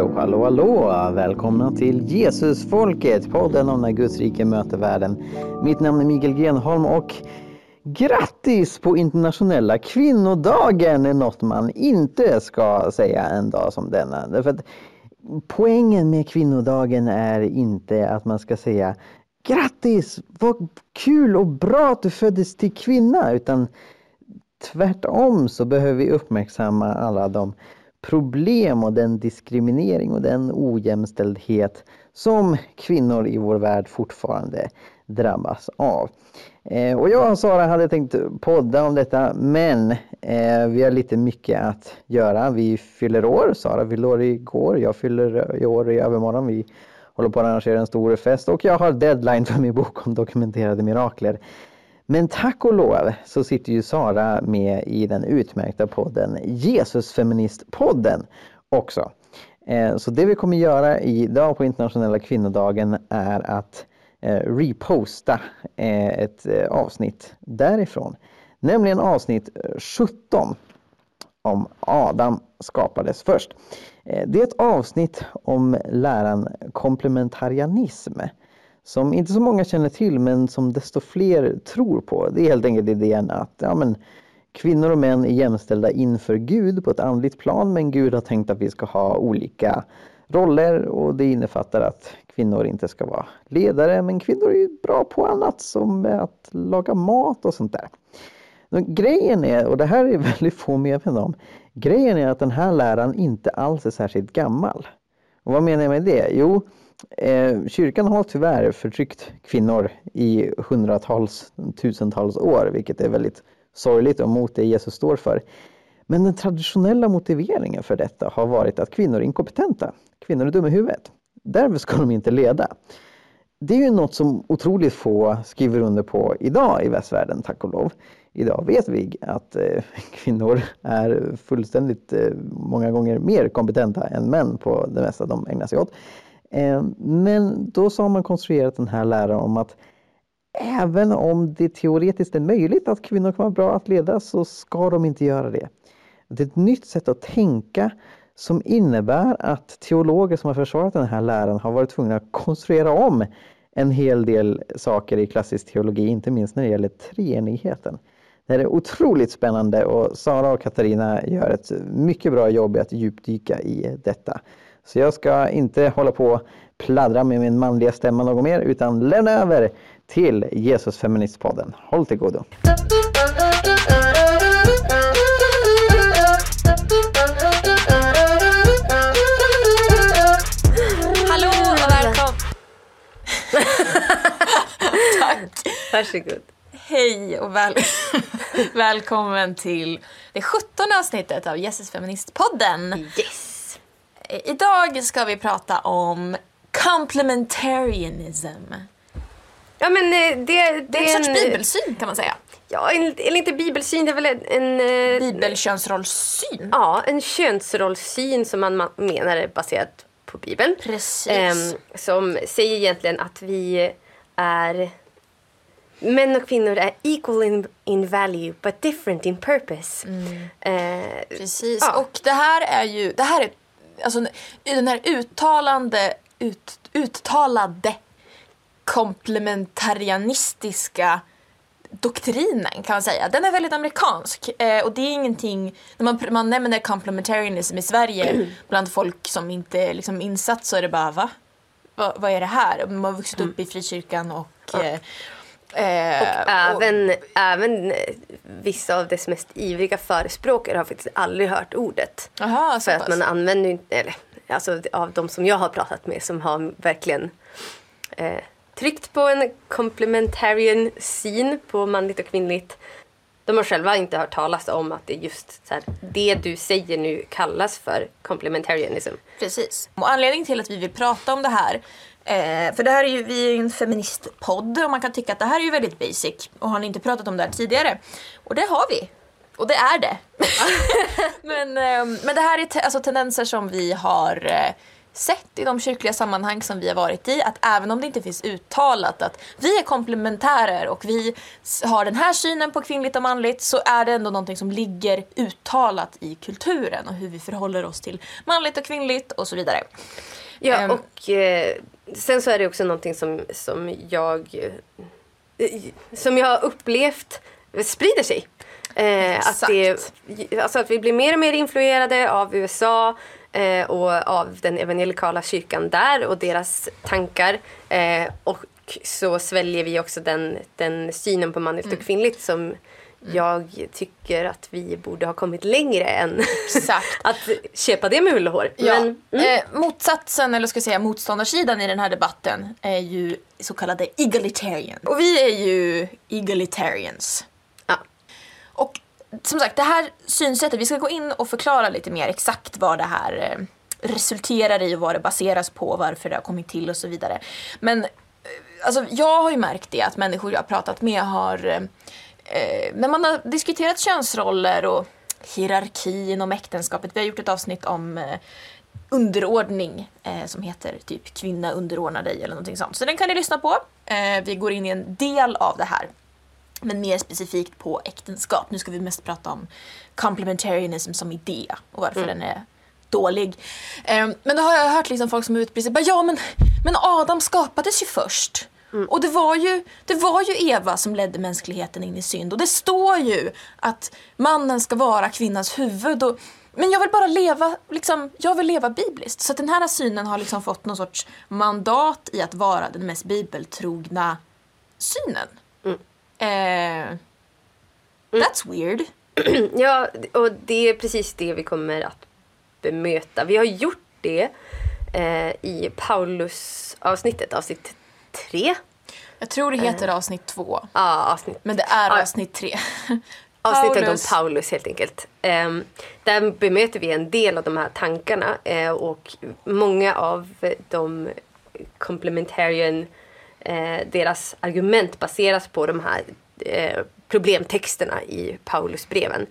Hallå, hallå, hallå! Välkomna till Jesusfolket, podden om när Guds rike möter världen. Mitt namn är Mikael Grenholm och grattis på internationella kvinnodagen är något man inte ska säga en dag som denna. Därför att poängen med kvinnodagen är inte att man ska säga grattis, vad kul och bra att du föddes till kvinna, utan tvärtom så behöver vi uppmärksamma alla de problem och den diskriminering och den ojämställdhet som kvinnor i vår värld fortfarande drabbas av. Eh, och jag och Sara hade tänkt podda om detta men eh, vi har lite mycket att göra. Vi fyller år, Sara fyllde år igår, jag fyller år i övermorgon. Vi håller på att arrangera en stor fest och jag har deadline för min bok om dokumenterade mirakler. Men tack och lov så sitter ju Sara med i den utmärkta podden Jesusfeministpodden också. Eh, så det vi kommer göra idag på internationella kvinnodagen är att eh, reposta eh, ett avsnitt därifrån. Nämligen avsnitt 17 om Adam skapades först. Det är ett avsnitt om läran komplementarianism som inte så många känner till men som desto fler tror på. Det är helt enkelt idén att ja, men, kvinnor och män är jämställda inför Gud på ett andligt plan men Gud har tänkt att vi ska ha olika roller och det innefattar att kvinnor inte ska vara ledare men kvinnor är bra på annat som att laga mat och sånt där. Men grejen är, och det här är väldigt få medvetna om, grejen är att den här läran inte alls är särskilt gammal. Och vad menar jag med det? Jo, Eh, kyrkan har tyvärr förtryckt kvinnor i hundratals, tusentals år, vilket är väldigt sorgligt och mot det Jesus står för. Men den traditionella motiveringen för detta har varit att kvinnor är inkompetenta. Kvinnor är dumma i huvudet. Därför ska de inte leda. Det är ju något som otroligt få skriver under på idag i västvärlden, tack och lov. Idag vet vi att eh, kvinnor är fullständigt eh, många gånger mer kompetenta än män på det mesta de ägnar sig åt. Eh, men då så har man konstruerat den här läran om att även om det teoretiskt är möjligt att kvinnor kan vara bra att leda så ska de inte göra det. Det är ett nytt sätt att tänka som innebär att teologer som har försvarat den här läran har varit tvungna att konstruera om en hel del saker i klassisk teologi, inte minst när det gäller treenigheten. Det är otroligt spännande och Sara och Katarina gör ett mycket bra jobb i att djupdyka i detta. Så jag ska inte hålla på och pladdra med min manliga stämma något mer utan lämna över till Jesusfeministpodden. Håll till godo! Hallå och välkommen! Tack! Varsågod. Hej och väl välkommen till det sjuttonde avsnittet av Jesusfeministpodden. Yes! Idag ska vi prata om complementarianism. Ja men eh, det, det, det är en sorts bibelsyn kan man säga. Ja, eller inte bibelsyn, det är väl en... en eh, Bibelkönsrollssyn? Ja, en könsrollssyn som man menar är baserad på Bibeln. Precis. Um, som säger egentligen att vi är... Män och kvinnor är equal in, in value but different in purpose. Mm. Uh, Precis, ja. och det här är ju det här är alltså, den här uttalande, ut, uttalade komplementarianistiska doktrinen kan man säga. Den är väldigt amerikansk eh, och det är ingenting, när man, man nämner complementarianism i Sverige bland folk som inte är liksom insatt så är det bara va? va vad är det här? Man har vuxit upp i frikyrkan och eh, Eh, och, även, och även vissa av dess mest ivriga förespråkare har faktiskt aldrig hört ordet. Aha, för att man använder inte, eller alltså av de som jag har pratat med som har verkligen eh, tryckt på en complementarian syn på manligt och kvinnligt. De har själva inte hört talas om att det just så här, det du säger nu kallas för complementarianism. Precis. Och anledningen till att vi vill prata om det här Eh, för det här är ju, vi är ju en feministpodd och man kan tycka att det här är ju väldigt basic. Och har ni inte pratat om det här tidigare? Och det har vi. Och det är det. men, eh, men det här är te alltså tendenser som vi har eh, sett i de kyrkliga sammanhang som vi har varit i att även om det inte finns uttalat att vi är komplementärer och vi har den här synen på kvinnligt och manligt så är det ändå någonting som ligger uttalat i kulturen och hur vi förhåller oss till manligt och kvinnligt och så vidare. Ja, Ehm. och eh, sen så är det också någonting som, som jag eh, som jag har upplevt sprider sig. Eh, att, det, alltså att vi blir mer och mer influerade av USA eh, och av den evangelikala kyrkan där och deras tankar. Eh, och så sväljer vi också den, den synen på manligt och kvinnligt som jag tycker att vi borde ha kommit längre än att köpa det med hull och hår. Ja, Men, mm. eh, motsatsen, eller ska jag säga motståndarsidan i den här debatten är ju så kallade egalitarian. Och vi är ju egalitarians. ja. Och som sagt, det här synsättet, vi ska gå in och förklara lite mer exakt vad det här eh, resulterar i och vad det baseras på, varför det har kommit till och så vidare. Men eh, alltså, jag har ju märkt det att människor jag har pratat med har eh, när man har diskuterat könsroller och hierarki inom äktenskapet. Vi har gjort ett avsnitt om eh, underordning eh, som heter typ kvinna underordnar dig eller någonting sånt. Så den kan ni lyssna på. Eh, vi går in i en del av det här. Men mer specifikt på äktenskap. Nu ska vi mest prata om complementarianism som idé och varför den är dålig. Eh, men då har jag hört liksom folk som utbrister ja men, men Adam skapades ju först. Och det var ju, det var ju Eva som ledde mänskligheten in i synd och det står ju att mannen ska vara kvinnans huvud. Och, men jag vill bara leva, liksom, jag vill leva bibliskt. Så den här synen har liksom fått någon sorts mandat i att vara den mest bibeltrogna synen. Eh, that's weird. Ja, och det är precis det vi kommer att bemöta. Vi har gjort det eh, i Paulus-avsnittet, avsnitt tre. Jag tror det heter avsnitt två. Ja, avsnitt, Men det är Ja. avsnitt tre. avsnittet Paulus. om Paulus helt enkelt. Um, där bemöter vi en del av de här tankarna eh, och många av de complementarian, eh, deras argument baseras på de här eh, problemtexterna i Paulusbreven.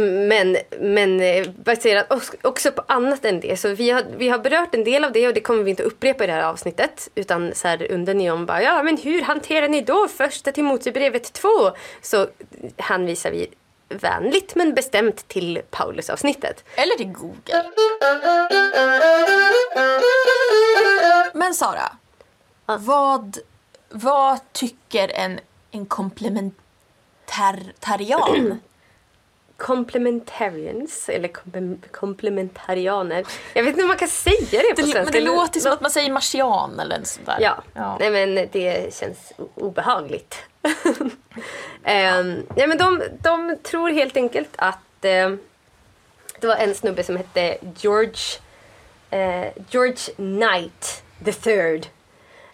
Men, men eh, baserat också- på annat än det. Så vi har, vi har berört en del av det och det kommer vi inte upprepa i det här avsnittet. Utan så här undrar ni om bara, ja men hur hanterar ni då första Timoteusbrevet 2? Så hänvisar vi vänligt men bestämt till Paulus-avsnittet. Eller till Google. Men Sara, vad, vad tycker en, en komplementarian? Complementarians, eller komple- komplementarianer. Jag vet inte om man kan säga det på svenska. men det låter som att man säger marsian eller en sån där. Ja, ja. nej men det känns obehagligt. Ehm, nej men de, de tror helt enkelt att eh, det var en snubbe som hette George, eh, George Knight the third.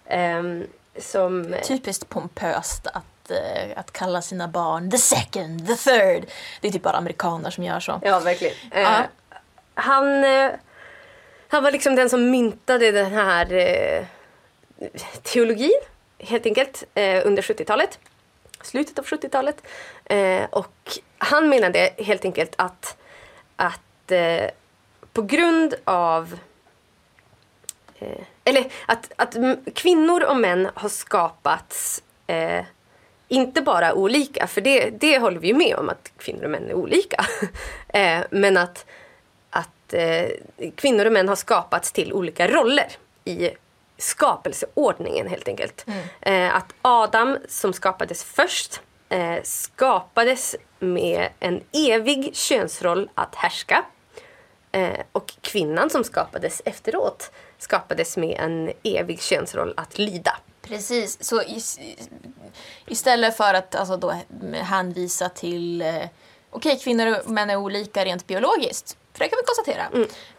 ehm, som, Typiskt pompöst att, eh, att kalla sina barn the second, the third. Det är typ bara amerikaner som gör så. ja verkligen. Eh, Ja. han, eh, han var liksom den som myntade den här eh, teologin helt enkelt eh, under 70-talet. Slutet av 70-talet. Eh, och han menade helt enkelt att, att på grund av eller att, att kvinnor och män har skapats eh, inte bara olika, för det, det håller vi ju med om att kvinnor och män är olika. eh, men att, att eh, kvinnor och män har skapats till olika roller i skapelseordningen helt enkelt. Eh, att Adam som skapades först eh, skapades med en evig könsroll att härska. Eh, och kvinnan som skapades efteråt skapades med en evig könsroll att lyda. Precis, så is, istället för att alltså då hänvisa till eh, okej, kvinnor och män är olika rent biologiskt, för det kan vi konstatera.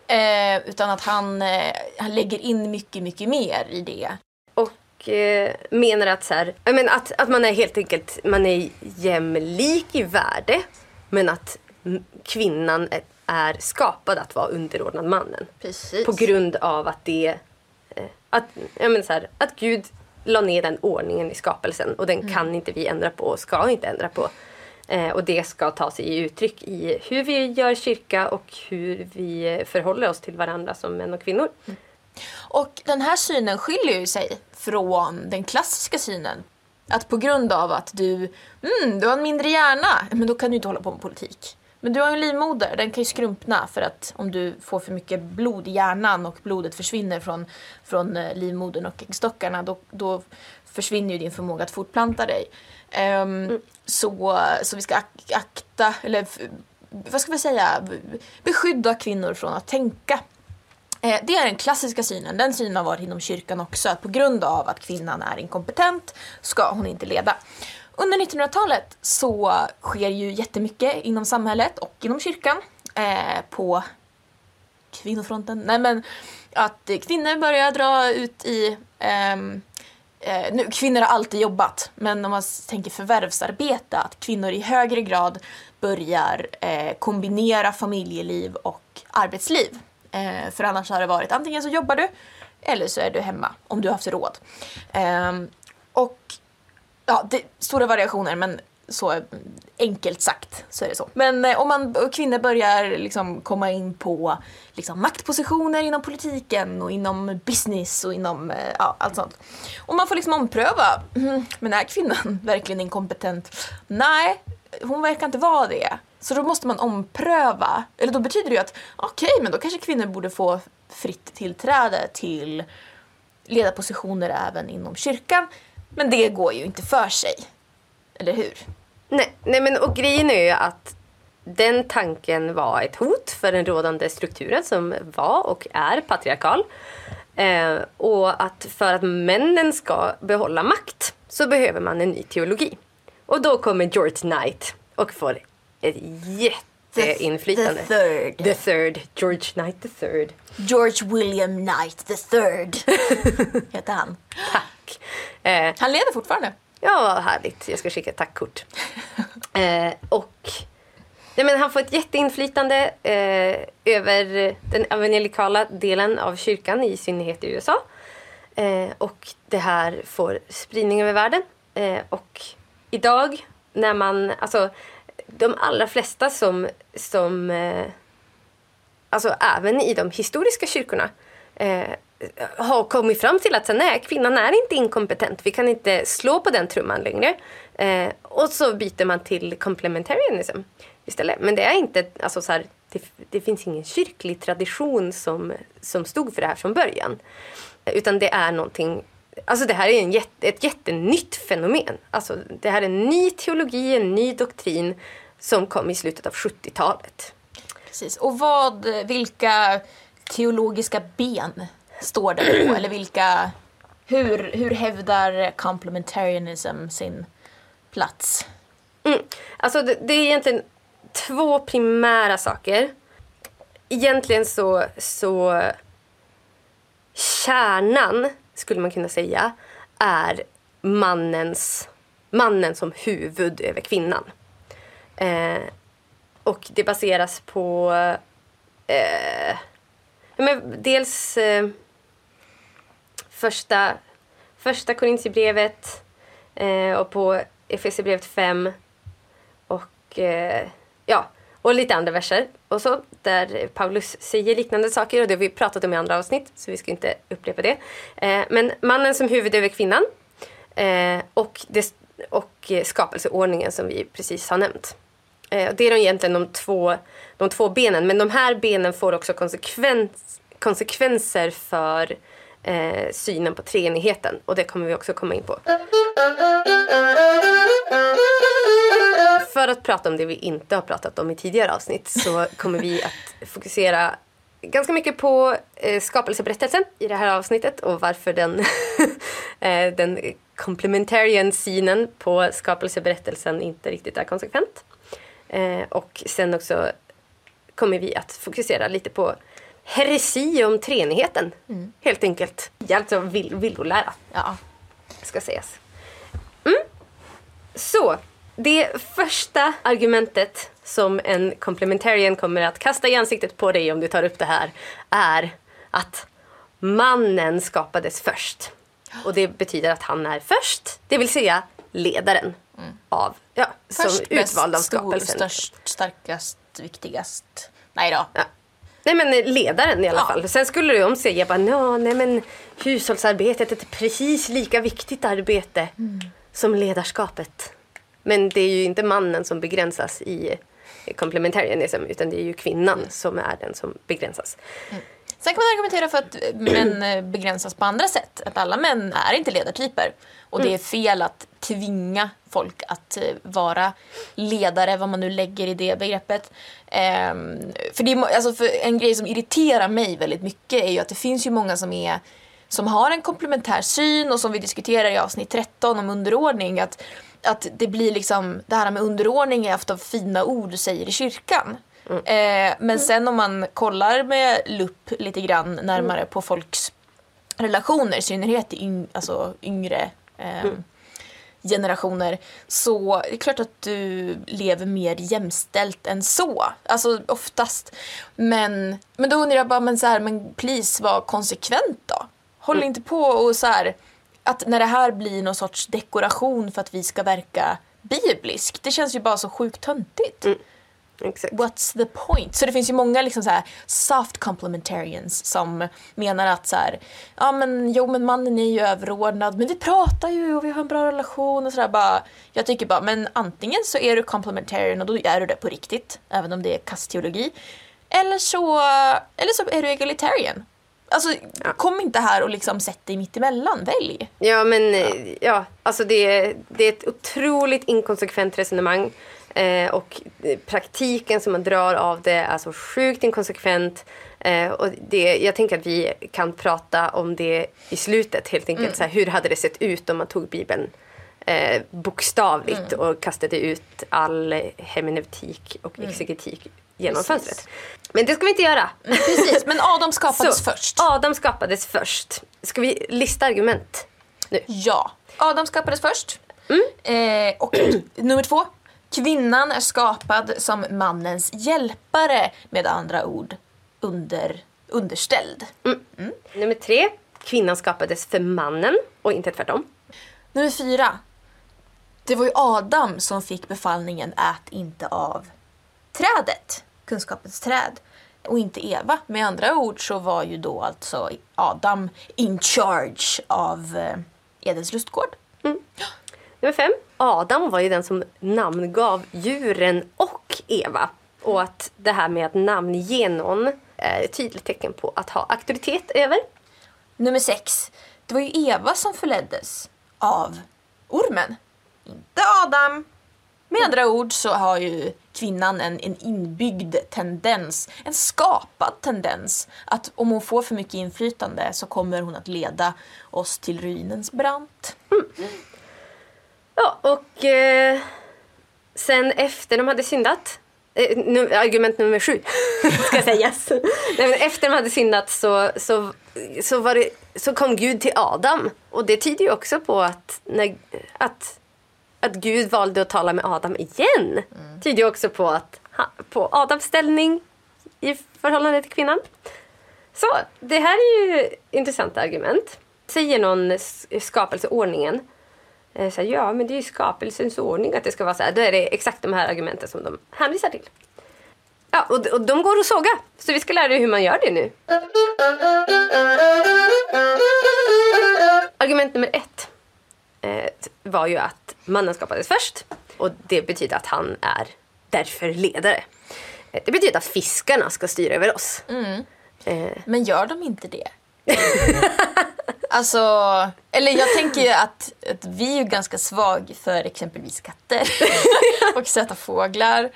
Eh, utan att han, eh, han lägger in mycket, mycket mer i det. Och eh, menar att, så här, menar att, att man är helt enkelt man är jämlik i värde men att kvinnan är, är skapad att vara underordnad mannen. Precis. På grund av att det eh, att, jag menar så här, att Gud la ner den ordningen i skapelsen och den kan inte vi ändra på och ska inte ändra på. Eh, och det ska ta sig i uttryck i hur vi gör kyrka och hur vi förhåller oss till varandra som män och kvinnor. Och den här synen skiljer ju sig från den klassiska synen. Att på grund av att du, mm, du har en mindre hjärna, men då kan du inte hålla på med politik. Men du har en livmoder, den kan ju skrumpna för att om du får för mycket blod i hjärnan och blodet försvinner från, från eh, livmodern och äggstockarna då, då försvinner ju din förmåga att fortplanta dig. Um, mm. så, så vi ska ak akta, eller vad ska vi säga, beskydda kvinnor från att tänka Eh, det är den klassiska synen. Den synen har varit inom kyrkan också. Att på grund av att kvinnan är inkompetent ska hon inte leda. Under 1900-talet så sker ju jättemycket inom samhället och inom kyrkan eh, på kvinnofronten. Nej men att kvinnor börjar dra ut i ehm, eh, nu, kvinnor har alltid jobbat, men om man tänker förvärvsarbete, att kvinnor i högre grad börjar eh, kombinera familjeliv och arbetsliv. Eh, för annars har det varit antingen så jobbar du eller så är du hemma om du har haft råd. Eh, och ja, det är stora variationer men så enkelt sagt så är det så. Men eh, om man, kvinnor börjar liksom komma in på liksom, maktpositioner inom politiken och inom business och inom eh, ja, allt sånt. Och man får liksom ompröva. Mm, men är kvinnan verkligen inkompetent? Nej, hon verkar inte vara det. Så då måste man ompröva. Eller då betyder det ju att okej, okay, men då kanske kvinnor borde få fritt tillträde till ledarpositioner även inom kyrkan. Men det går ju inte för sig. Eller hur? Nej, nej men och grejen är ju att den tanken var ett hot för den rådande strukturen som var och är patriarkal. Eh, och att för att männen ska behålla makt så behöver man en ny teologi. Och då kommer George Knight och får ett jätteinflytande. The, third. The third. George Knight the third. George William Knight the third. heter han. Tack. Eh, han lever fortfarande. Ja, härligt. Jag ska skicka ett tackkort. eh, och nej, men han får ett jätteinflytande eh, över den evangelikala delen av kyrkan, i synnerhet i USA. Eh, och det här får spridning över världen. Eh, och idag när man, alltså de allra flesta som, som eh, alltså även i de historiska kyrkorna eh, har kommit fram till att nej, kvinnan är inte inkompetent. Vi kan inte slå på den trumman längre. Eh, och så byter man till complementarianism istället. Men det är inte, alltså så här, det, det, finns ingen kyrklig tradition som, som stod för det här från början. Utan det är någonting Alltså det här är en jätte, ett jättenytt fenomen. Alltså det här är en ny teologi, en ny doktrin som kom i slutet av 70-talet. Precis. Och vad, vilka teologiska ben står det på? Eller vilka, hur, hur hävdar complementarianism sin plats? Mm. Alltså det, det, är egentligen två primära saker. Egentligen så, så kärnan, skulle man kunna säga, är mannens, mannen som huvud över kvinnan. Eh, och det baseras på eh, men dels eh, första, första Korintierbrevet eh, och på Efesierbrevet 5 och eh, ja, och lite andra verser och så där Paulus säger liknande saker och det har vi pratat om i andra avsnitt så vi ska inte upprepa det. Eh, men mannen som huvud över kvinnan eh, och, det, och skapelseordningen som vi precis har nämnt. Eh, det är egentligen de två, de två benen. Men de här benen får också konsekvens, konsekvenser för eh, synen på treenigheten. Och det kommer vi också komma in på. För att prata om det vi inte har pratat om i tidigare avsnitt så kommer vi att fokusera ganska mycket på eh, skapelseberättelsen i det här avsnittet och varför den, eh, den complementarian synen på skapelseberättelsen inte riktigt är konsekvent. Eh, och sen också kommer vi att fokusera lite på heresi om treenigheten. Mm. Helt enkelt. Alltså vill, villolära. Ja. Ska sägas. Mm. Så, det första argumentet som en complementarian kommer att kasta i ansiktet på dig om du tar upp det här är att mannen skapades först. Och det betyder att han är först, det vill säga ledaren. av, ja, som Först, bäst, utvald av stor, skapelsen. störst, starkast, viktigast. Nej då. Ja. Nej men ledaren i alla Ja. fall. Sen skulle det om sig, jag bara, "Nå, nej men hushållsarbetet är ett precis lika viktigt arbete som ledarskapet. Men det är ju inte mannen som begränsas i complementarianism utan det är ju kvinnan som är den som begränsas. Sen kan man argumentera för att män eh, begränsas på andra sätt. Att alla män är inte ledartyper. Och det är fel att tvinga folk att eh, vara ledare, vad man nu lägger i det begreppet. Ehm, för, det alltså för en grej som irriterar mig väldigt mycket är ju att det finns ju många som är som har en komplementär syn och som vi diskuterar i avsnitt 13 om underordning. Att, att det blir liksom, det här med underordning är ofta fina ord du säger i kyrkan. Eh, men sen om man kollar med lupp lite grann närmare på folks relationer, i synnerhet i yng, alltså yngre eh, generationer, så är det klart att du lever mer jämställt än så. Alltså oftast. Men, men då undrar jag bara, men så här, men please var konsekvent då. Håll inte på och så här, att när det här blir någon sorts dekoration för att vi ska verka biblisk, det känns ju bara så sjukt töntigt. Exakt. What's the point? Så det finns ju många liksom så här soft complementarians som menar att så här, ja men jo men mannen är ju överordnad men vi pratar ju och vi har en bra relation och sådär bara. Jag tycker bara, men antingen så är du complementarian och då är du det på riktigt, även om det är kastteologi. Eller så, eller så är du egalitarian. Alltså kom inte här och liksom sätt dig mitt emellan, välj. Ja, men eh, ja, alltså det, är- det är ett otroligt inkonsekvent resonemang. Eh, och eh, praktiken som man drar av det är så sjukt inkonsekvent. Eh, och det, jag tänker att vi kan prata om det i slutet helt enkelt. Så här, hur hade det sett ut om man tog Bibeln eh, bokstavligt och kastade ut all hermeneutik och exegetik genom Precis. fönstret. Men det ska vi inte göra. Precis, men Adam skapades Så, först. Adam skapades först. Ska vi lista argument nu? Ja. Adam skapades först. Eh, och nummer två. Kvinnan är skapad som mannens hjälpare, med andra ord under, underställd. Nummer tre. Kvinnan skapades för mannen och inte tvärtom. Nummer fyra. Det var ju Adam som fick befallningen ät inte av trädet, kunskapens träd, och inte Eva. Med andra ord så var ju då alltså Adam in charge av eh, Edens lustgård. Nummer fem. Adam var ju den som namngav djuren och Eva. Och att det här med att namnge någon är ett tydligt tecken på att ha auktoritet över. Nummer sex. Det var ju Eva som förleddes av ormen, inte Adam. Med andra ord så har ju kvinnan en, en inbyggd tendens, en skapad tendens, att om hon får för mycket inflytande så kommer hon att leda oss till ruinens brant. Ja, och eh, sen efter de hade syndat, eh, nu, argument nummer sju ska sägas. Nej, efter de hade syndat så, så, så, var det, så kom Gud till Adam. Och det tyder ju också på att, när, att, att Gud valde att tala med Adam igen. Tyder också på, att, på Adams ställning i förhållande till kvinnan. Så det här är ju intressanta argument. Säger någon skapelseordningen eh, Så här, ja, men det är ju skapelsens ordning att det ska vara så här. Då är det exakt de här argumenten som de hänvisar till. Ja, och, och de går att såga. Så vi ska lära dig hur man gör det nu. Argument nummer ett eh, var ju att mannen skapades först. Och det betyder att han är därför ledare. Eh, Det betyder att fiskarna ska styra över oss. Eh, Men gör de inte det? alltså, eller jag tänker ju att, att vi är ganska svag för exempelvis katter och söta fåglar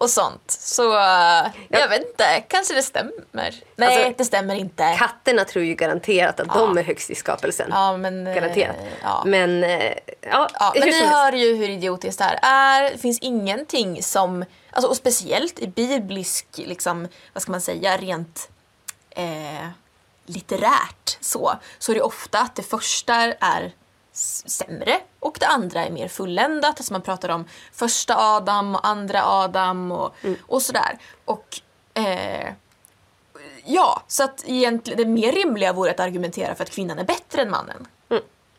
och sånt. Så eh, jag vet inte, kanske det stämmer. Nej, Alltså, det stämmer inte. Katterna tror ju garanterat att de är högst i skapelsen. Ja, men, eh, Garanterat. Ja. Men, eh, ja, Ja, men ni hör ju hur idiotiskt det här är. Det finns ingenting som, alltså, och speciellt i biblisk, liksom, vad ska man säga, rent eh, litterärt så, så är det ofta att det första är sämre och det andra är mer fulländat. Alltså man pratar om första Adam och andra Adam och, och sådär. Och eh, Ja, så att egentligen det mer rimliga vore att argumentera för att kvinnan är bättre än mannen.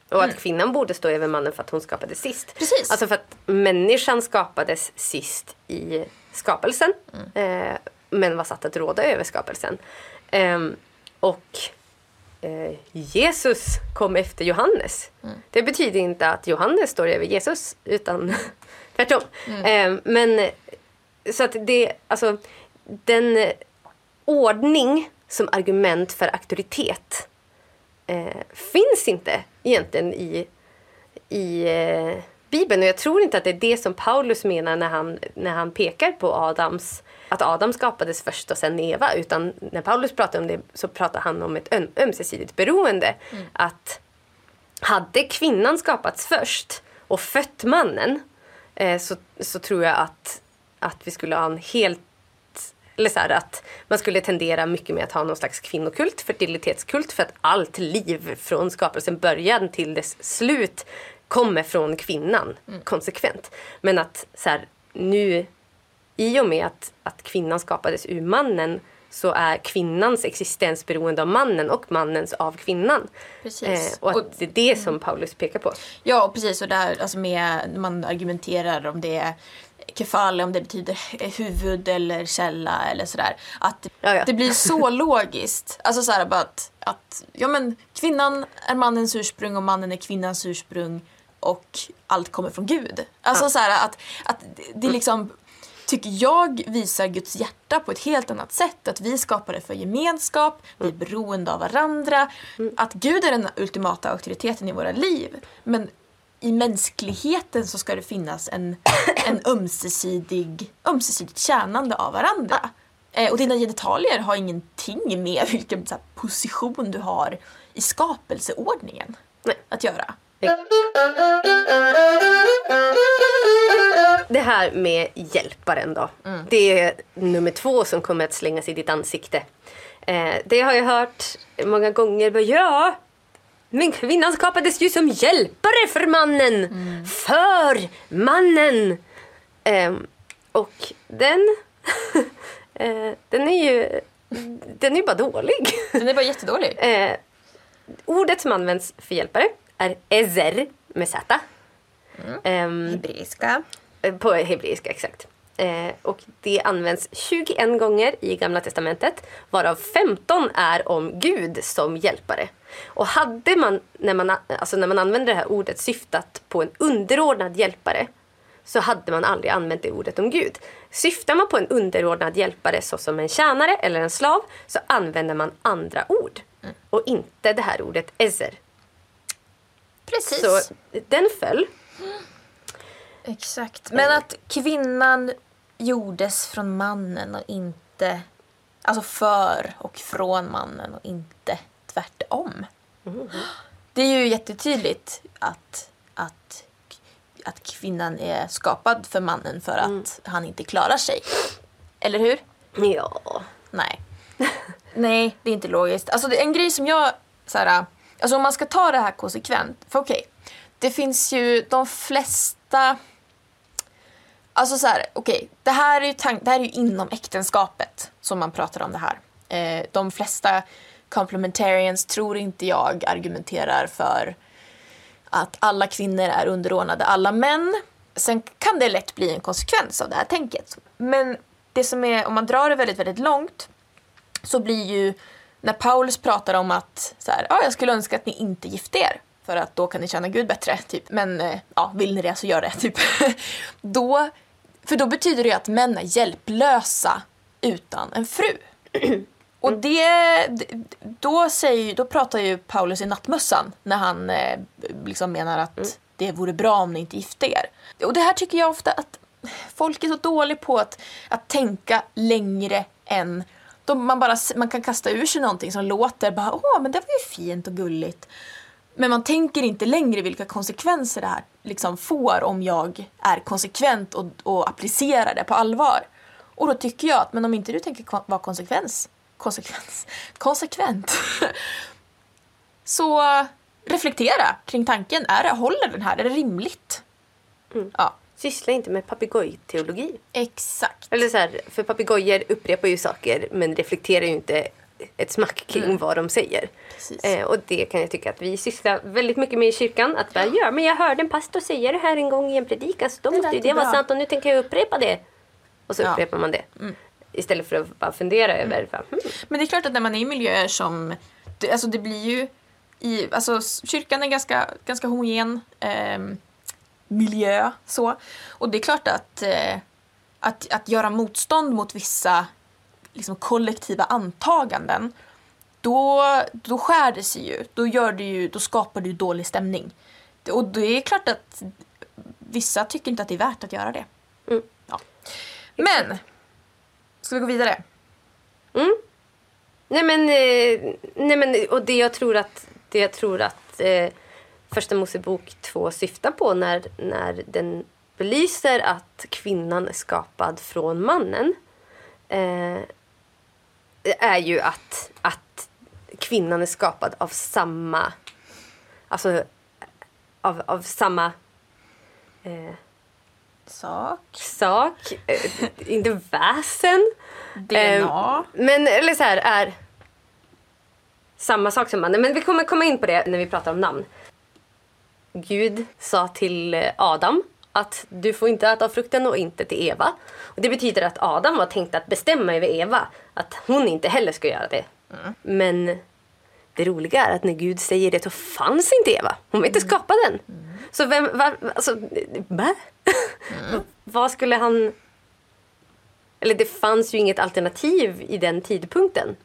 Och att kvinnan borde stå över mannen för att hon skapades sist. Precis. Alltså för att människan skapades sist i skapelsen. Eh, men var satt att råda över skapelsen. Ehm, och eh, Jesus kom efter Johannes. Det betyder inte att Johannes står över Jesus, utan tvärtom. Ehm, men så att det, alltså den eh, ordning som argument för auktoritet eh, finns inte egentligen i, i eh, Bibeln. Och jag tror inte att det är det som Paulus menar när han, när han pekar på Adams, att Adam skapades först och sen Eva. Utan när Paulus pratar om det så pratar han om ett öm- ömsesidigt beroende. Att hade kvinnan skapats först och fött mannen eh, så, så tror jag att, att vi skulle ha en helt eller så här, att man skulle tendera mycket med att ha någon slags kvinnokult, fertilitetskult för att allt liv från skapelsen början till dess slut kommer från kvinnan konsekvent. Men att så här, nu i och med att, att kvinnan skapades ur mannen så är kvinnans existens beroende av mannen och mannens av kvinnan. Precis. Eh, och att det är det som Paulus pekar på. Ja, och precis. Och där, alltså med, man argumenterar om det är kefal, om det betyder huvud eller källa eller sådär. Att Ja, ja. det blir så logiskt. Alltså såhär bara att, att ja, men, kvinnan är mannens ursprung och mannen är kvinnans ursprung och allt kommer från Gud. Alltså Ja. så här att, att det är liksom tycker jag visar Guds hjärta på ett helt annat sätt. Att vi skapade för gemenskap, vi är beroende av varandra. Att Gud är den ultimata auktoriteten i våra liv. Men i mänskligheten så ska det finnas en, en ömsesidig, ömsesidigt tjänande av varandra. Eh, och dina genitalier har ingenting med vilken här, position du har i skapelseordningen Nej. att göra. Det här med hjälparen då. Det är nummer två som kommer att slängas i ditt ansikte. Eh, det har jag hört många gånger. Ja, men kvinnan skapades ju som hjälpare för mannen. För mannen. Ehm, och den... eh, den är ju... Den är ju bara dålig. Den är bara jättedålig. Eh, ordet som används för hjälpare är ezer med z. Ehm, Hebreiska. På hebreiska, exakt. Eh, och det används 21 gånger i Gamla Testamentet varav 15 är om Gud som hjälpare. Och hade man när man, alltså när man använder det här ordet syftat på en underordnad hjälpare så hade man aldrig använt det ordet om Gud. Syftar man på en underordnad hjälpare såsom en tjänare eller en slav så använder man andra ord och inte det här ordet ezer. Precis. Så den föll. Exakt. Men att kvinnan gjordes från mannen och inte... Alltså för och från mannen och inte tvärtom. Det är ju jättetydligt att, att, att kvinnan är skapad för mannen för att han inte klarar sig. Eller hur? Ja. Nej. Nej, det är inte logiskt. Alltså en grej som jag, så här, alltså om man ska ta det här konsekvent, för okej, det finns ju de flesta, alltså så här, okej, det här är ju tank, det här är ju inom äktenskapet som man pratar om det här. Eh, de flesta complementarians tror inte jag argumenterar för att alla kvinnor är underordnade alla män. Sen kan det lätt bli en konsekvens av det här tänket. Men det som är, om man drar det väldigt, väldigt långt så blir ju när Paulus pratar om att så här, ah, jag skulle önska att ni inte gifte er för att då kan ni känna Gud bättre. Typ. Men eh, ja, vill ni det så gör det. Typ. då, för då betyder det att män är hjälplösa utan en fru. Och det, då, säger, då pratar ju Paulus i nattmössan när han eh, liksom menar att det vore bra om ni inte gifte er. Och det här tycker jag ofta att folk är så dåliga på att, att tänka längre än de, man, bara, man kan kasta ur sig någonting som låter bara åh men det var ju fint och gulligt. Men man tänker inte längre vilka konsekvenser det här liksom får om jag är konsekvent och, och applicerar det på allvar. Och då tycker jag att men om inte du tänker kon- vara konsekvens, konsekvens, konsekvent så reflektera kring tanken. Är det, håller den här? Är det rimligt? Ja, Syssla inte med papegojteologi. exakt. Eller så här, för papegojor upprepar ju saker men reflekterar ju inte ett smack kring vad de säger. Eh, och det kan jag tycka att vi sysslar väldigt mycket med i kyrkan. Att bara, ja men jag hörde en pastor säga det här en gång i en predikan så då Det måste ju det vara sant och nu tänker jag upprepa det. Och så Ja. upprepar man det. Istället för att bara fundera över, bara, hmm, Men det är klart att när man är i miljöer som, det, alltså det blir ju i, alltså kyrkan är ganska, ganska homogen ehm, miljö så. Och det är klart att, eh, att, att göra motstånd mot vissa liksom, kollektiva antaganden då, då skär det sig ju. Då, gör det ju. då skapar ju dålig stämning. Och det är klart att vissa tycker inte att det är värt att göra det. Mm. Ja. Men, ska vi gå vidare? Nej men, eh, nej men och det jag tror att, det jag tror att eh, Första Mosebok 2 syftar på när, när den belyser att kvinnan är skapad från mannen eh, är ju att, att kvinnan är skapad av samma alltså av, av samma eh, Sak. sak, eh, inte väsen. DNA. Eh, men eller så här är samma sak som mannen. Men vi kommer komma in på det när vi pratar om namn. Gud sa till eh, Adam att du får inte äta av frukten och inte till Eva. Och det betyder att Adam var tänkt att bestämma över Eva. Att hon inte heller ska göra det. Men det roliga är att när Gud säger det så fanns inte Eva. Hon var inte skapad än. Så vem, var, alltså, bä? Vad skulle han... Eller det fanns ju inget alternativ i den tidpunkten.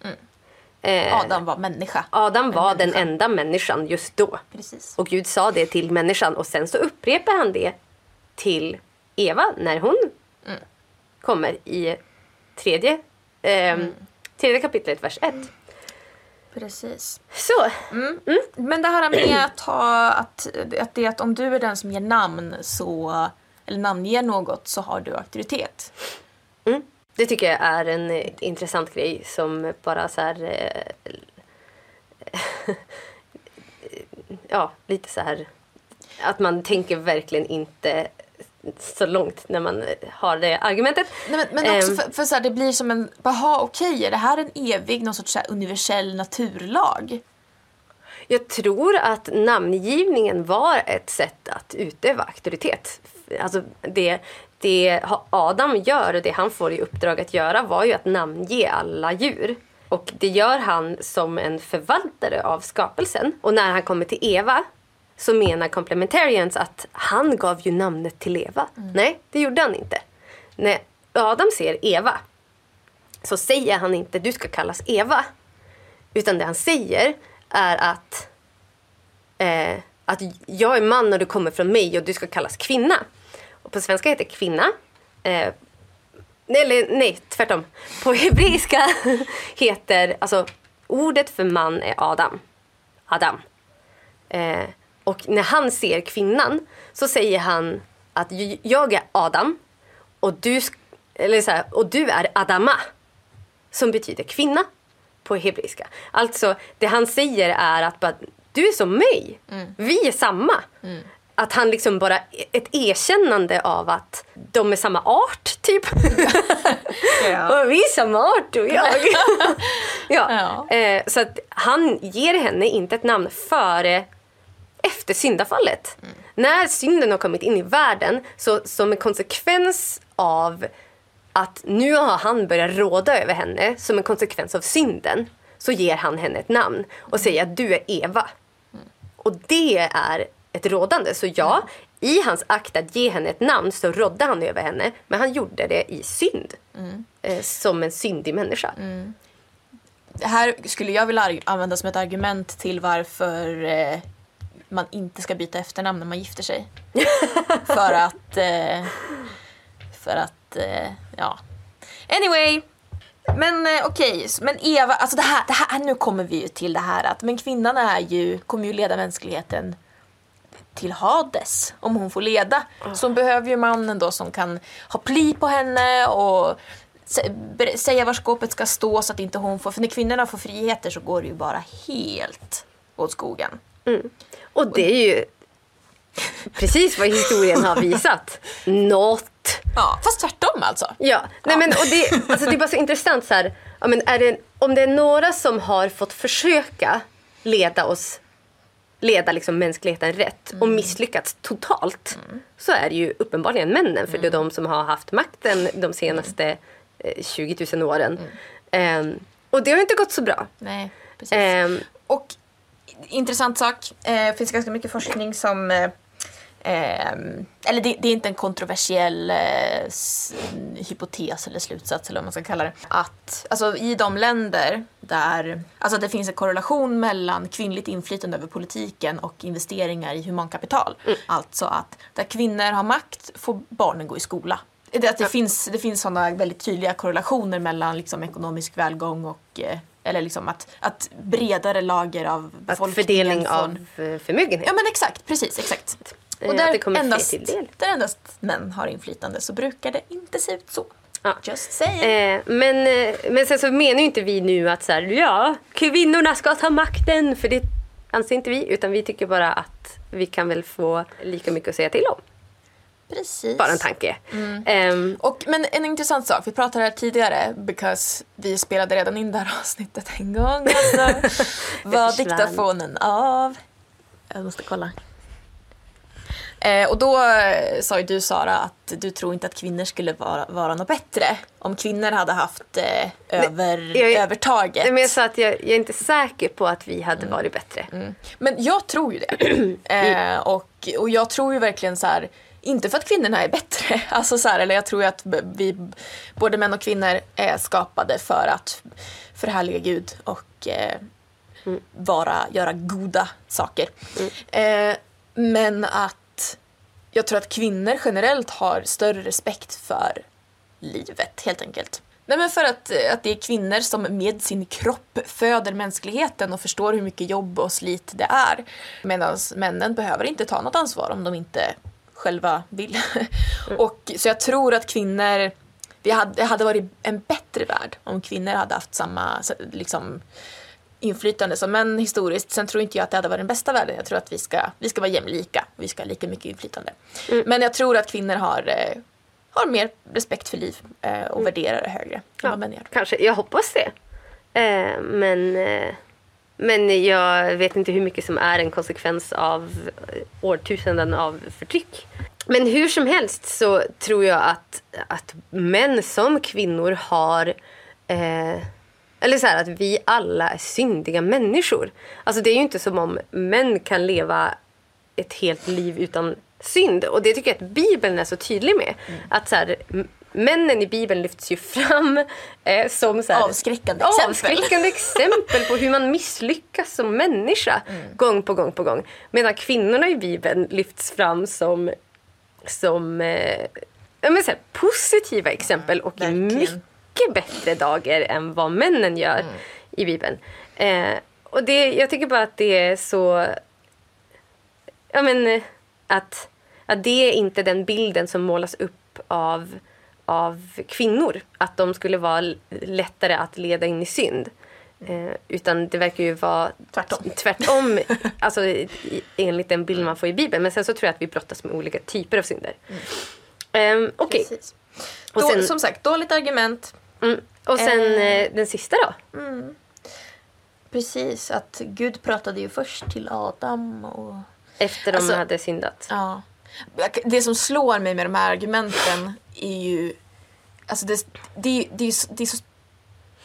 Eh, Adam var människa. Adam var En den människa. enda människan just då. Precis. Och Gud sa det till människan och sen så upprepar han det till Eva när hon kommer i tredje, ehm, tredje kapitlet, vers 1. Precis. Så, Men det här med att ha att, att det att om du är den som ger namn så eller namnger något så har du auktoritet. det tycker jag är en eh, intressant grej som bara så här... Eh, ja, lite så här... Att man tänker verkligen inte så långt när man har det argumentet. Nej, men, men också Ehm. för, för så här, det blir som en, jaha okej, är det här en evig, någon sorts så universell naturlag? Jag tror att namngivningen var ett sätt att utöva auktoritet. Alltså det, det Adam gör och det han får i uppdrag att göra var ju att namnge alla djur. Och det gör han som en förvaltare av skapelsen. Och när han kommer till Eva så menar complementarians att han gav ju namnet till Eva. Nej, det gjorde han inte. När Adam ser Eva så säger han inte du ska kallas Eva. Utan det han säger är att, eh, att jag är man och du kommer från mig och du ska kallas kvinna. Och på svenska heter kvinna. Eh, nej, eller, nej, tvärtom. På hebreiska heter, alltså ordet för man är Adam. Adam. Eh, och när han ser kvinnan så säger han att "J- jag är Adam och du, eller så här, och du är Adama som betyder kvinna på hebreiska. Alltså, det han säger är att bara, du är som mig. Vi är samma. Att han liksom bara, ett erkännande av att de är samma art, typ. och vi är samma art, och jag. ja. Ja. Eh, så att han ger henne inte ett namn före efter syndafallet. När synden har kommit in i världen, så som en konsekvens av att nu har han börjat råda över henne som en konsekvens av synden så ger han henne ett namn och säger att du är Eva. Och det är ett rådande. Så ja, i hans akt att ge henne ett namn så rådde han över henne men han gjorde det i synd. Eh, som en syndig människa. Det här skulle jag vilja använda som ett argument till varför eh, man inte ska byta efternamn när man gifter sig. för att... Eh, för att... Eh, ja. Anyway. Men eh, okej, s- men Eva, alltså det här, det här, nu kommer vi ju till det här att men kvinnan är ju, kommer ju leda mänskligheten till Hades om hon får leda. Så hon behöver ju mannen då som kan ha pli på henne och säga var skåpet ska stå så att inte hon får, för när kvinnorna får friheter så går det ju bara helt åt skogen. Och det är ju precis vad historien har visat. Något. Ja, fast tvärtom alltså. Ja, nej men och det, alltså det är bara så intressant så här ja, men är det, om det är några som har fått försöka leda oss leda liksom mänskligheten rätt och misslyckats totalt så är det ju uppenbarligen männen för det är de som har haft makten de senaste eh, 20 000 åren. Ehm, och det har inte gått så bra. Nej, precis. Ehm, Och intressant sak, eh, det finns ganska mycket forskning som eh, ehm, eller det, det är inte en kontroversiell eh, s, hypotes eller slutsats eller vad man ska kalla det. Att alltså, i de länder där alltså, det finns en korrelation mellan kvinnligt inflytande över politiken och investeringar i humankapital. Alltså att där kvinnor har makt får barnen gå i skola. Det, att det, finns, det finns sådana väldigt tydliga korrelationer mellan liksom, ekonomisk välgång och eh, eller liksom att, att bredare lager av att befolkningen fördelning får- av eh, förmögenhet. Ja men exakt, precis, exakt. Eh, Och att där endast, till del. där endast män har inflytande så brukar det inte se ut så. Ja. Just saying. Eh, men, eh, men sen så menar ju inte vi nu att så här, ja, kvinnorna ska ta makten, för det anser inte vi, utan vi tycker bara att vi kan väl få lika mycket att säga till om. Precis. Bara en tanke. Mm. Ehm, Och, men en intressant sak, vi pratade här tidigare because vi spelade redan in det här avsnittet en gång. Alltså, var diktafonen av? Jag måste kolla. Eh, och då eh, sa ju du Sara att du tror inte att kvinnor skulle vara, vara något bättre om kvinnor hade haft eh, över, jag är- övertaget. men jag sa att jag, jag är inte säker på att vi hade varit bättre. Men jag tror ju det. eh, och, och jag tror ju verkligen så här, inte för att kvinnorna är bättre, alltså så här, eller jag tror att vi, både män och kvinnor är skapade för att förhärliga Gud och eh, vara, göra goda saker. Eh, men att jag tror att kvinnor generellt har större respekt för livet helt enkelt. Nej men för att, eh, att det är kvinnor som med sin kropp föder mänskligheten och förstår hur mycket jobb och slit det är. Medan männen behöver inte ta något ansvar om de inte själva vill. och, så jag tror att kvinnor, vi hade, det hade varit en bättre värld om kvinnor hade haft samma liksom, inflytande som män historiskt. Sen tror inte jag att det hade varit den bästa världen. Jag tror att vi ska, vi ska vara jämlika. Vi ska ha lika mycket inflytande. Men jag tror att kvinnor har, eh, har mer respekt för liv eh, och värderar det högre än vad män gör. Kanske, jag hoppas det. Eh, men, eh, men jag vet inte hur mycket som är en konsekvens av årtusenden av förtryck. Men hur som helst så tror jag att, att män som kvinnor har eh, eller så här, att vi alla är syndiga människor. Alltså det är ju inte som om män kan leva ett helt liv utan synd. Och det tycker jag att Bibeln är så tydlig med. Att så här, männen i Bibeln lyfts ju fram eh, som så här, Avskräckande exempel. avskräckande exempel på hur man misslyckas som människa gång på gång på gång. Medan kvinnorna i Bibeln lyfts fram som, som eh, men så här, positiva exempel och verkligen. mycket bättre dagar än vad männen gör i Bibeln. Eh, och det, jag tycker bara att det är så... Ja, men, eh, att, att det är inte den bilden som målas upp av, av kvinnor. Att de skulle vara lättare att leda in i synd. Eh, utan det verkar ju vara Tvärtom. tvärtom alltså, i, enligt den bild man får i Bibeln. Men sen så tror jag att vi brottas med olika typer av synder. Ehm, Okej. Och Då, Som sagt, dåligt argument. mm. och sen Eh. eh, den sista då? Precis, att Gud pratade ju först till Adam och Efter de Alltså- hade syndat. Ja. Det som slår mig med de här argumenten är ju... Alltså det, det, det, är, så- det, är, så,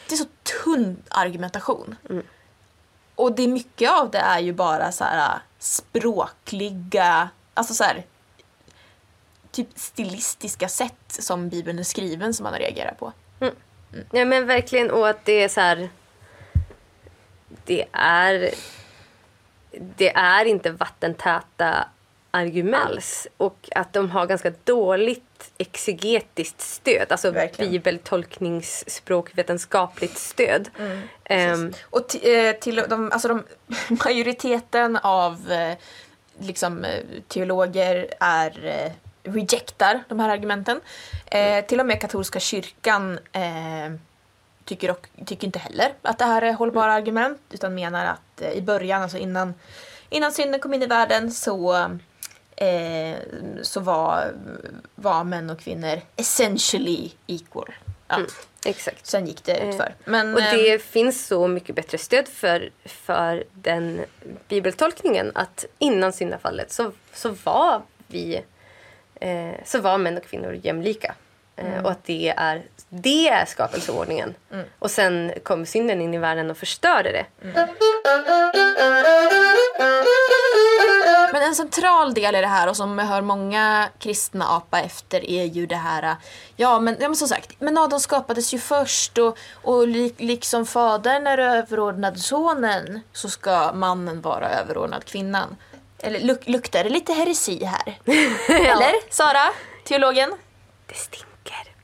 det är så tunn argumentation. Och det mycket av det är ju bara så här språkliga, alltså så här typ stilistiska sätt som Bibeln är skriven som man reagerar på. Ja men verkligen och att det är så här. Det är. Det är inte vattentäta argument alls. Och att de har ganska dåligt exegetiskt stöd. Alltså Verkligen. bibeltolkningsspråkvetenskapligt stöd. Ehm, Och t- eh, till de, alltså de, majoriteten av eh, liksom, eh, teologer är rejectar de här argumenten. Eh, till och med katolska kyrkan eh, tycker, och, tycker inte heller att det här är hållbara argument utan menar att eh, i början, alltså innan, innan synden kom in i världen så, eh, så var, var män och kvinnor essentially equal. Ja. Exakt. Sen gick det utför. Men, Och det ehm, finns så mycket bättre stöd för, för den bibeltolkningen att innan syndafallet så, så var vi eh, så var män och kvinnor jämlika. Eh, Och att det är, det är skapelseordningen. Och sen kom synden in i världen och förstörde det. Men en central del i det här och som jag hör många kristna apa efter är ju det här, ja men, ja, men som sagt, men Adam skapades ju först och, och lik, liksom fadern är överordnad sonen så ska mannen vara överordnad kvinnan. Eller luk, luktar det lite heresi här? Eller Sara, teologen? Det stinker.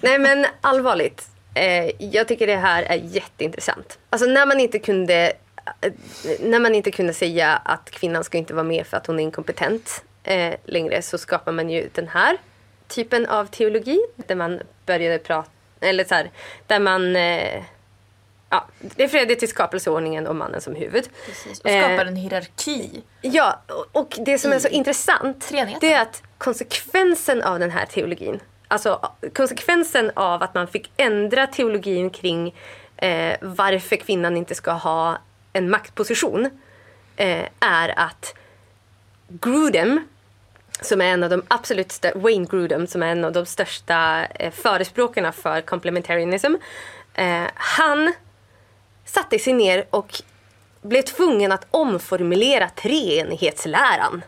Nej men allvarligt. Eh, jag tycker det här är jätteintressant. Alltså när man inte kunde när man inte kunde säga att kvinnan ska inte vara med för att hon är inkompetent eh, längre så skapar man ju den här typen av teologi där man började prata, eller så här, där man eh, ja, refererade till skapelseordningen och mannen som huvud. Precis, och skapar en hierarki. Ja, och- det som är så intressant det är att konsekvensen av den här teologin, alltså konsekvensen av att man fick ändra teologin kring eh, varför kvinnan inte ska ha en maktposition eh, är att Grudem, som är en av de absolut största, Wayne Grudem, som är en av de största eh, förespråkarna för complementarianism, eh, han satte sig ner och blev tvungen att omformulera treenighetsläran.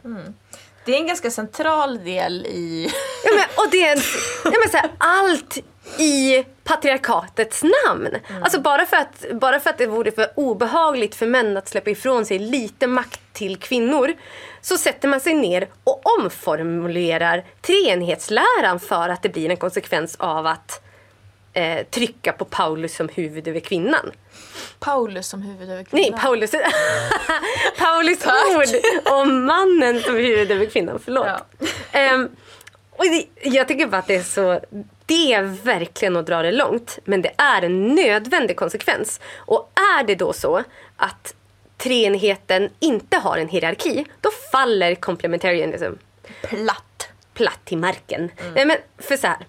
Det är en ganska central del i... Ja, men, och det är en, ja, men, så här, allt i patriarkatets namn. Alltså bara för, att, bara för att det vore för obehagligt för män att släppa ifrån sig lite makt till kvinnor så sätter man sig ner och omformulerar treenighetsläran för att det blir en konsekvens av att eh, trycka på Paulus som huvud över kvinnan. Paulus som huvud över kvinnan. Nej, Paulus, Paulus ord om mannen som huvud över kvinnan. Förlåt. Ja. Ehm, och det, jag tycker bara att det är så... Det är verkligen att dra det långt, men det är en nödvändig konsekvens. Och är det då så att treenigheten inte har en hierarki, då faller complementarianism Platt. platt till marken. Nej, men för så här.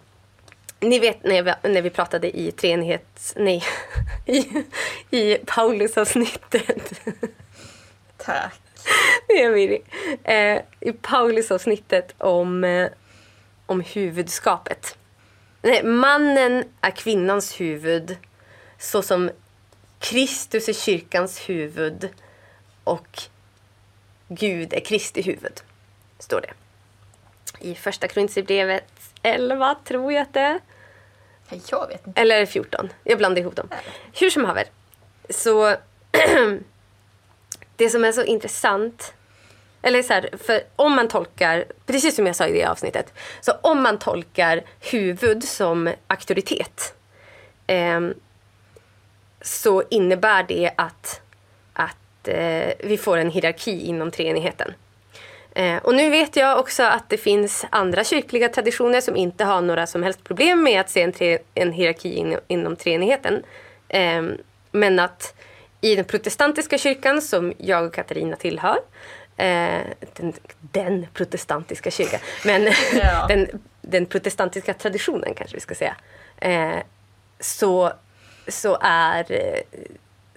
Ni vet när vi, när vi pratade i treenighets... Nej. I, i Paulus-avsnittet. Tack. Det är Miri. Eh, I Paulus-avsnittet om, eh, om huvudskapet. Nej, mannen är kvinnans huvud så som Kristus är kyrkans huvud och Gud är Kristi huvud. Står det. I första Korinthierbrevet 11 tror jag att det är. Jag vet inte. Eller 14. Jag blandar ihop dem. Hur som haver. Så det som är så intressant. Eller så här, för om man tolkar, precis som jag sa i det avsnittet. Så om man tolkar huvud som auktoritet. eh, så innebär det att, att eh, vi får en hierarki inom treenigheten. Eh, och nu vet jag också att det finns andra kyrkliga traditioner som inte har några som helst problem med att se en, tre, en hierarki in, inom treenigheten. Eh, men att i den protestantiska kyrkan som jag och Katarina tillhör, den, den protestantiska kyrkan, men Ja. den, den protestantiska traditionen kanske vi ska säga, eh, så, så, är, eh,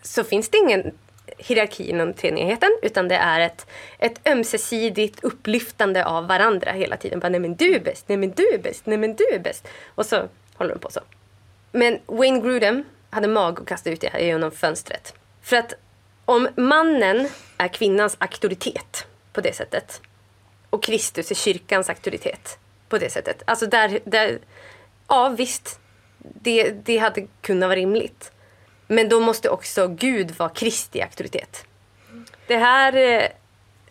så finns det ingen hierarki inom treenigheten utan det är ett, ett ömsesidigt upplyftande av varandra hela tiden. Bara, nej men du är bäst, nej men du är bäst, nej men du är bäst. Och så håller de på så. Men Wayne Grudem hade mag att kasta ut det här genom fönstret. För att om mannen är kvinnans auktoritet på det sättet och Kristus är kyrkans auktoritet på det sättet. Alltså där, där ja visst, det, det hade kunnat vara rimligt. Men då måste också Gud vara Kristi auktoritet. Det här, eh,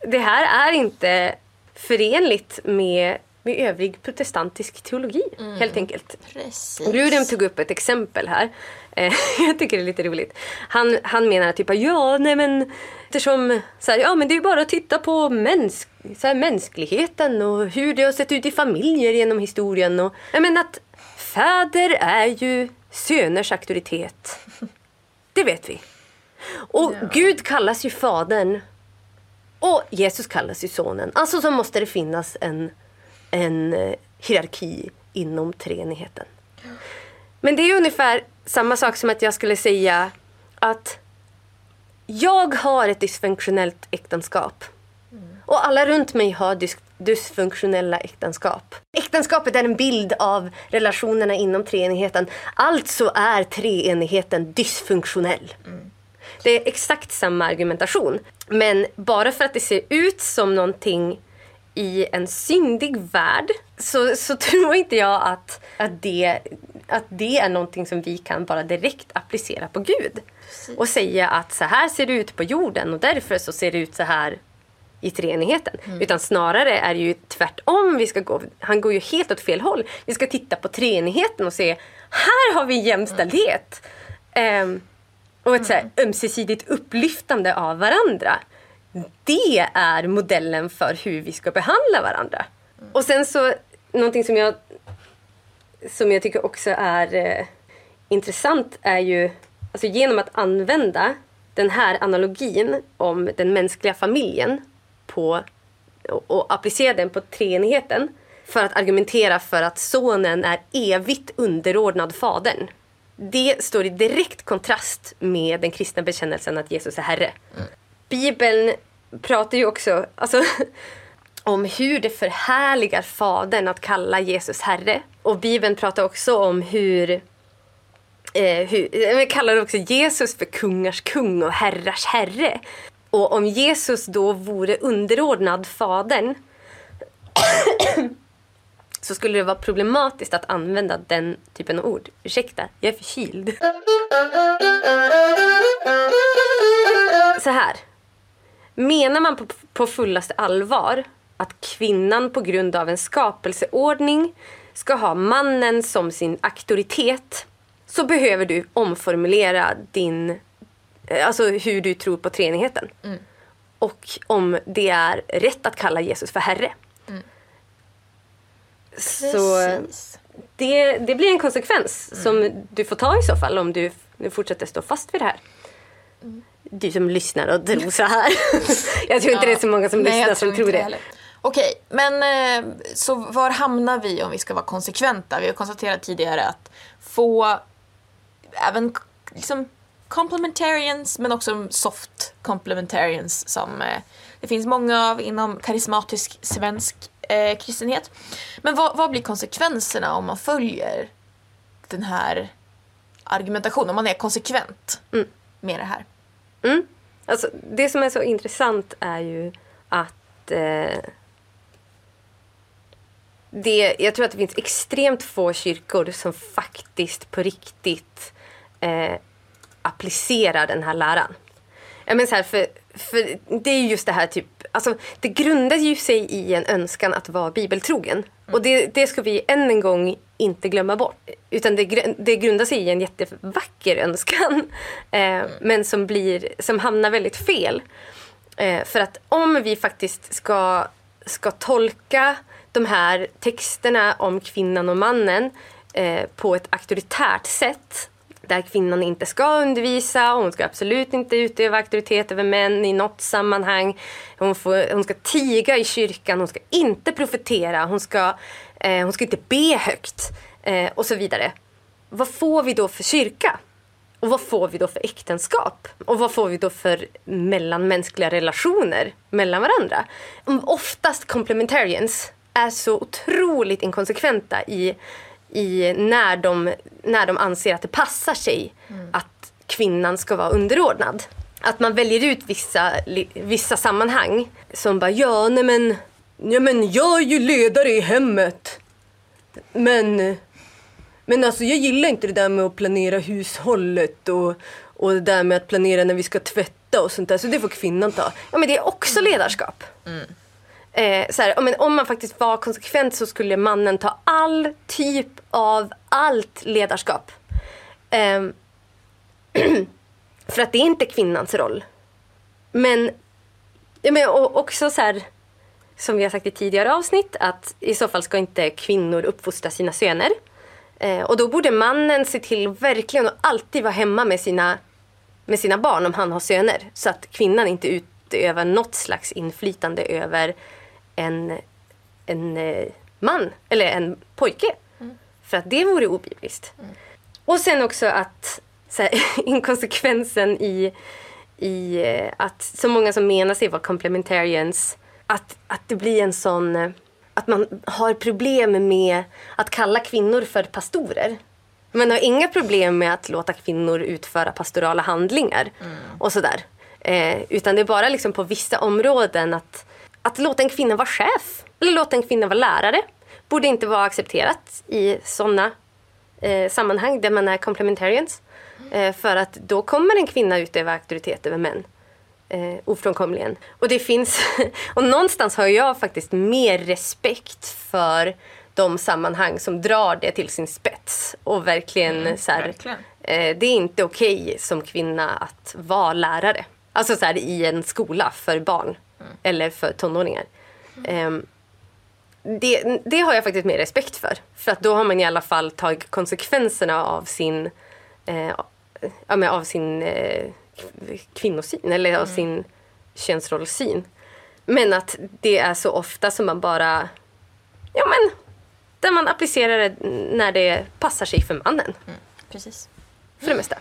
det här är inte förenligt med, med övrig protestantisk teologi, helt enkelt. Precis. Grudem tog upp ett exempel här. Eh, jag tycker det är lite roligt. Han, han menar typ att ja, nej men eftersom så här, ja men det är bara att titta på mäns, så här, mänskligheten och hur det har sett ut i familjer genom historien. Och, jag menar att fäder är ju söners auktoritet. Det vet vi. Och Gud kallas ju fadern. Och Jesus kallas ju sonen. Alltså så måste det finnas en, en eh, hierarki inom treenigheten. Men det är ungefär samma sak som att jag skulle säga att jag har ett dysfunktionellt äktenskap. Och alla runt mig har dys- dysfunktionella äktenskap. Äktenskapet är en bild av relationerna inom treenigheten. Alltså är treenigheten dysfunktionell. Det är exakt samma argumentation. Men bara för att det ser ut som någonting i en syndig värld så, så tror inte jag att, att, det, att det är någonting som vi kan bara direkt applicera på Gud. Och säga att så här ser det ut på jorden och därför så ser det ut så här i treenigheten. Utan snarare är det ju tvärtom. Vi ska gå, han går ju helt åt fel håll. Vi ska titta på treenigheten och se här har vi jämställdhet. Ehm, och ett så här ömsesidigt upplyftande av varandra. Det är modellen för hur vi ska behandla varandra. Och sen så, någonting som jag, som jag tycker också är eh, intressant är ju, alltså genom att använda den här analogin om den mänskliga familjen på, och, och applicera den på treenigheten för att argumentera för att sonen är evigt underordnad fadern. Det står i direkt kontrast med den kristna bekännelsen att Jesus är Herre. Bibeln pratar ju också alltså, om hur det förhärligar Fadern att kalla Jesus Herre. Och Bibeln pratar också om hur eh, hur, eh, vi kallar också Jesus för kungars kung och herrars herre. Och om Jesus då vore underordnad Fadern så skulle det vara problematiskt att använda den typen av ord. Ursäkta, jag är förkyld. Så här. Menar man på, på fullaste allvar att kvinnan på grund av en skapelseordning ska ha mannen som sin auktoritet så behöver du omformulera din, eh, alltså hur du tror på treenigheten. Och om det är rätt att kalla Jesus för Herre. Så Precis. det, det blir en konsekvens som du får ta i så fall om du, du fortsätter stå fast vid det här. Du som lyssnar och tror så här. jag tror inte det är så många som Nej, lyssnar jag som tror det. heller. Okej, men eh, så var hamnar vi om vi ska vara konsekventa? Vi har konstaterat tidigare att få även liksom complementarians men också soft complementarians som eh, det finns många av inom karismatisk svensk eh, kristenhet. Men vad, vad blir konsekvenserna om man följer den här argumentationen, om man är konsekvent med det här? Mm. Alltså, det som är så intressant är ju att eh, det, jag tror att det finns extremt få kyrkor som faktiskt på riktigt eh, applicerar den här läran. Jag menar så här, för, för det är ju just det här typ, alltså det grundar ju sig i en önskan att vara bibeltrogen. Och det, det ska vi än en gång inte glömma bort. Utan det, det grundar sig i en jättevacker önskan. Eh, men som, blir, som hamnar väldigt fel. Eh, för att om vi faktiskt ska, ska tolka de här texterna om kvinnan och mannen eh, på ett auktoritärt sätt där kvinnan inte ska undervisa och hon ska absolut inte utöva auktoritet över män i något sammanhang. Hon, får, hon ska tiga i kyrkan, hon ska inte profetera, hon ska, eh, hon ska inte be högt eh, och så vidare. Vad får vi då för kyrka? Och vad får vi då för äktenskap? Och vad får vi då för mellanmänskliga relationer mellan varandra? Oftast complementarians är så otroligt inkonsekventa i, i när, de, när de anser att det passar sig att kvinnan ska vara underordnad. Att man väljer ut vissa, vissa sammanhang som bara ja, nej men, ja men jag är ju ledare i hemmet. Men men alltså jag gillar inte det där med att planera hushållet och, och det där med att planera när vi ska tvätta och sånt där. Så det får kvinnan ta. Ja men det är också ledarskap. Eh, så här, men om man faktiskt var konsekvent så skulle mannen ta all typ av allt ledarskap. Ehm, för att det är inte kvinnans roll. Men, ja, men och också så här, som vi har sagt i tidigare avsnitt, att i så fall ska inte kvinnor uppfostra sina söner. Eh, och då borde mannen se till verkligen att alltid vara hemma med sina, med sina barn om han har söner. Så att kvinnan inte utövar något slags inflytande över en, en eh, man eller en pojke. För att det vore obibliskt. Och sen också att här, inkonsekvensen i, i eh, att så många som menar sig vara complementarians, att, att det blir en sån... eh, Att man har problem med att kalla kvinnor för pastorer. Man har inga problem med att låta kvinnor utföra pastorala handlingar och sådär. Eh, utan det är bara liksom på vissa områden att, att låta en kvinna vara chef eller låta en kvinna vara lärare borde inte vara accepterat i sådana eh, sammanhang där man är complementarians. Eh, för att då kommer en kvinna utöva auktoritet över män. Eh, ofrånkomligen. Och det finns, och någonstans har jag faktiskt mer respekt för de sammanhang som drar det till sin spets. Och verkligen så här, verkligen. eh, det är inte okej som kvinna att vara lärare. Alltså så här, i en skola för barn. Eller för tonåringar. Ehm, det, det har jag faktiskt mer respekt för. För att då har man i alla fall tagit konsekvenserna av sin, eh, ja, av sin eh, kvinnosyn eller av sin könsrollsyn. Men att det är så ofta som man bara, ja men, där man applicerar det när det passar sig för mannen. Precis. För det mesta.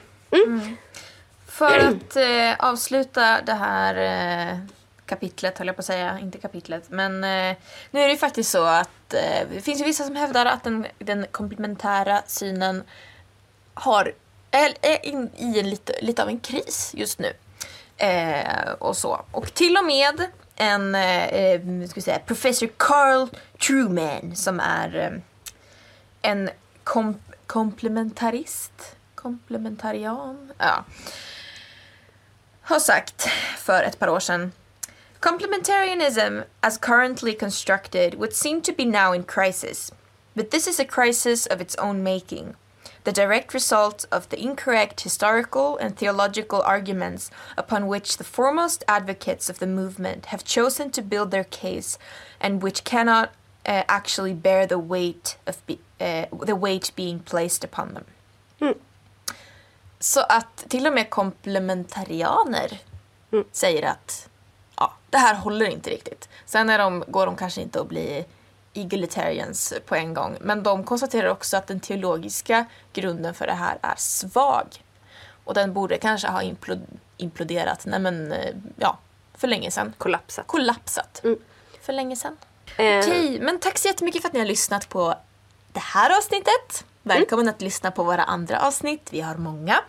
För att eh, avsluta det här eh, kapitlet, höll jag på att säga, inte kapitlet. Men eh, nu är det ju faktiskt så att eh, det finns ju vissa som hävdar att den, den komplementära synen har, är, är eh, in, i en lite, lite av en kris just nu. Eh, och så. Och till och med en, eh, eh ska vi säga, professor Carl Truman som är eh, en kom, komplementarist, komplementarian, ja har sagt för ett par år sedan Complementarianism, as currently constructed, would seem to be now in crisis. But this is a crisis of its own making, the direct result of the incorrect historical and theological arguments upon which the foremost advocates of the movement have chosen to build their case, and which cannot uh, actually bear the weight of uh, the weight being placed upon them. Så att till och med komplementarianer säger att ja, det här håller inte riktigt. Sen är de, går de kanske inte att bli egalitarians på en gång. Men de konstaterar också att den teologiska grunden för det här är svag. Och den borde kanske ha implo- imploderat, nej men, eh, ja, för länge sedan. Kollapsat. Kollapsat. För länge sedan. Eh, Okej, men tack så jättemycket för att ni har lyssnat på det här avsnittet. Välkommen att lyssna på våra andra avsnitt, vi har många.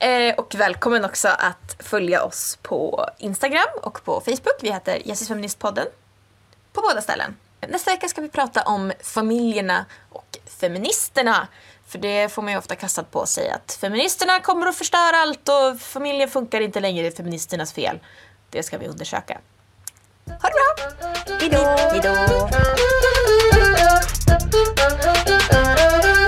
Eh, och välkommen också att följa oss på Instagram och på Facebook. Vi heter Jesusfeministpodden. På båda ställen. Nästa vecka ska vi prata om familjerna och feministerna. För det får man ju ofta kastat på sig att feministerna kommer att förstöra allt och familjen funkar inte längre, det är feministernas fel. Det ska vi undersöka. Ha det bra! Hejdå! Hejdå! Hejdå!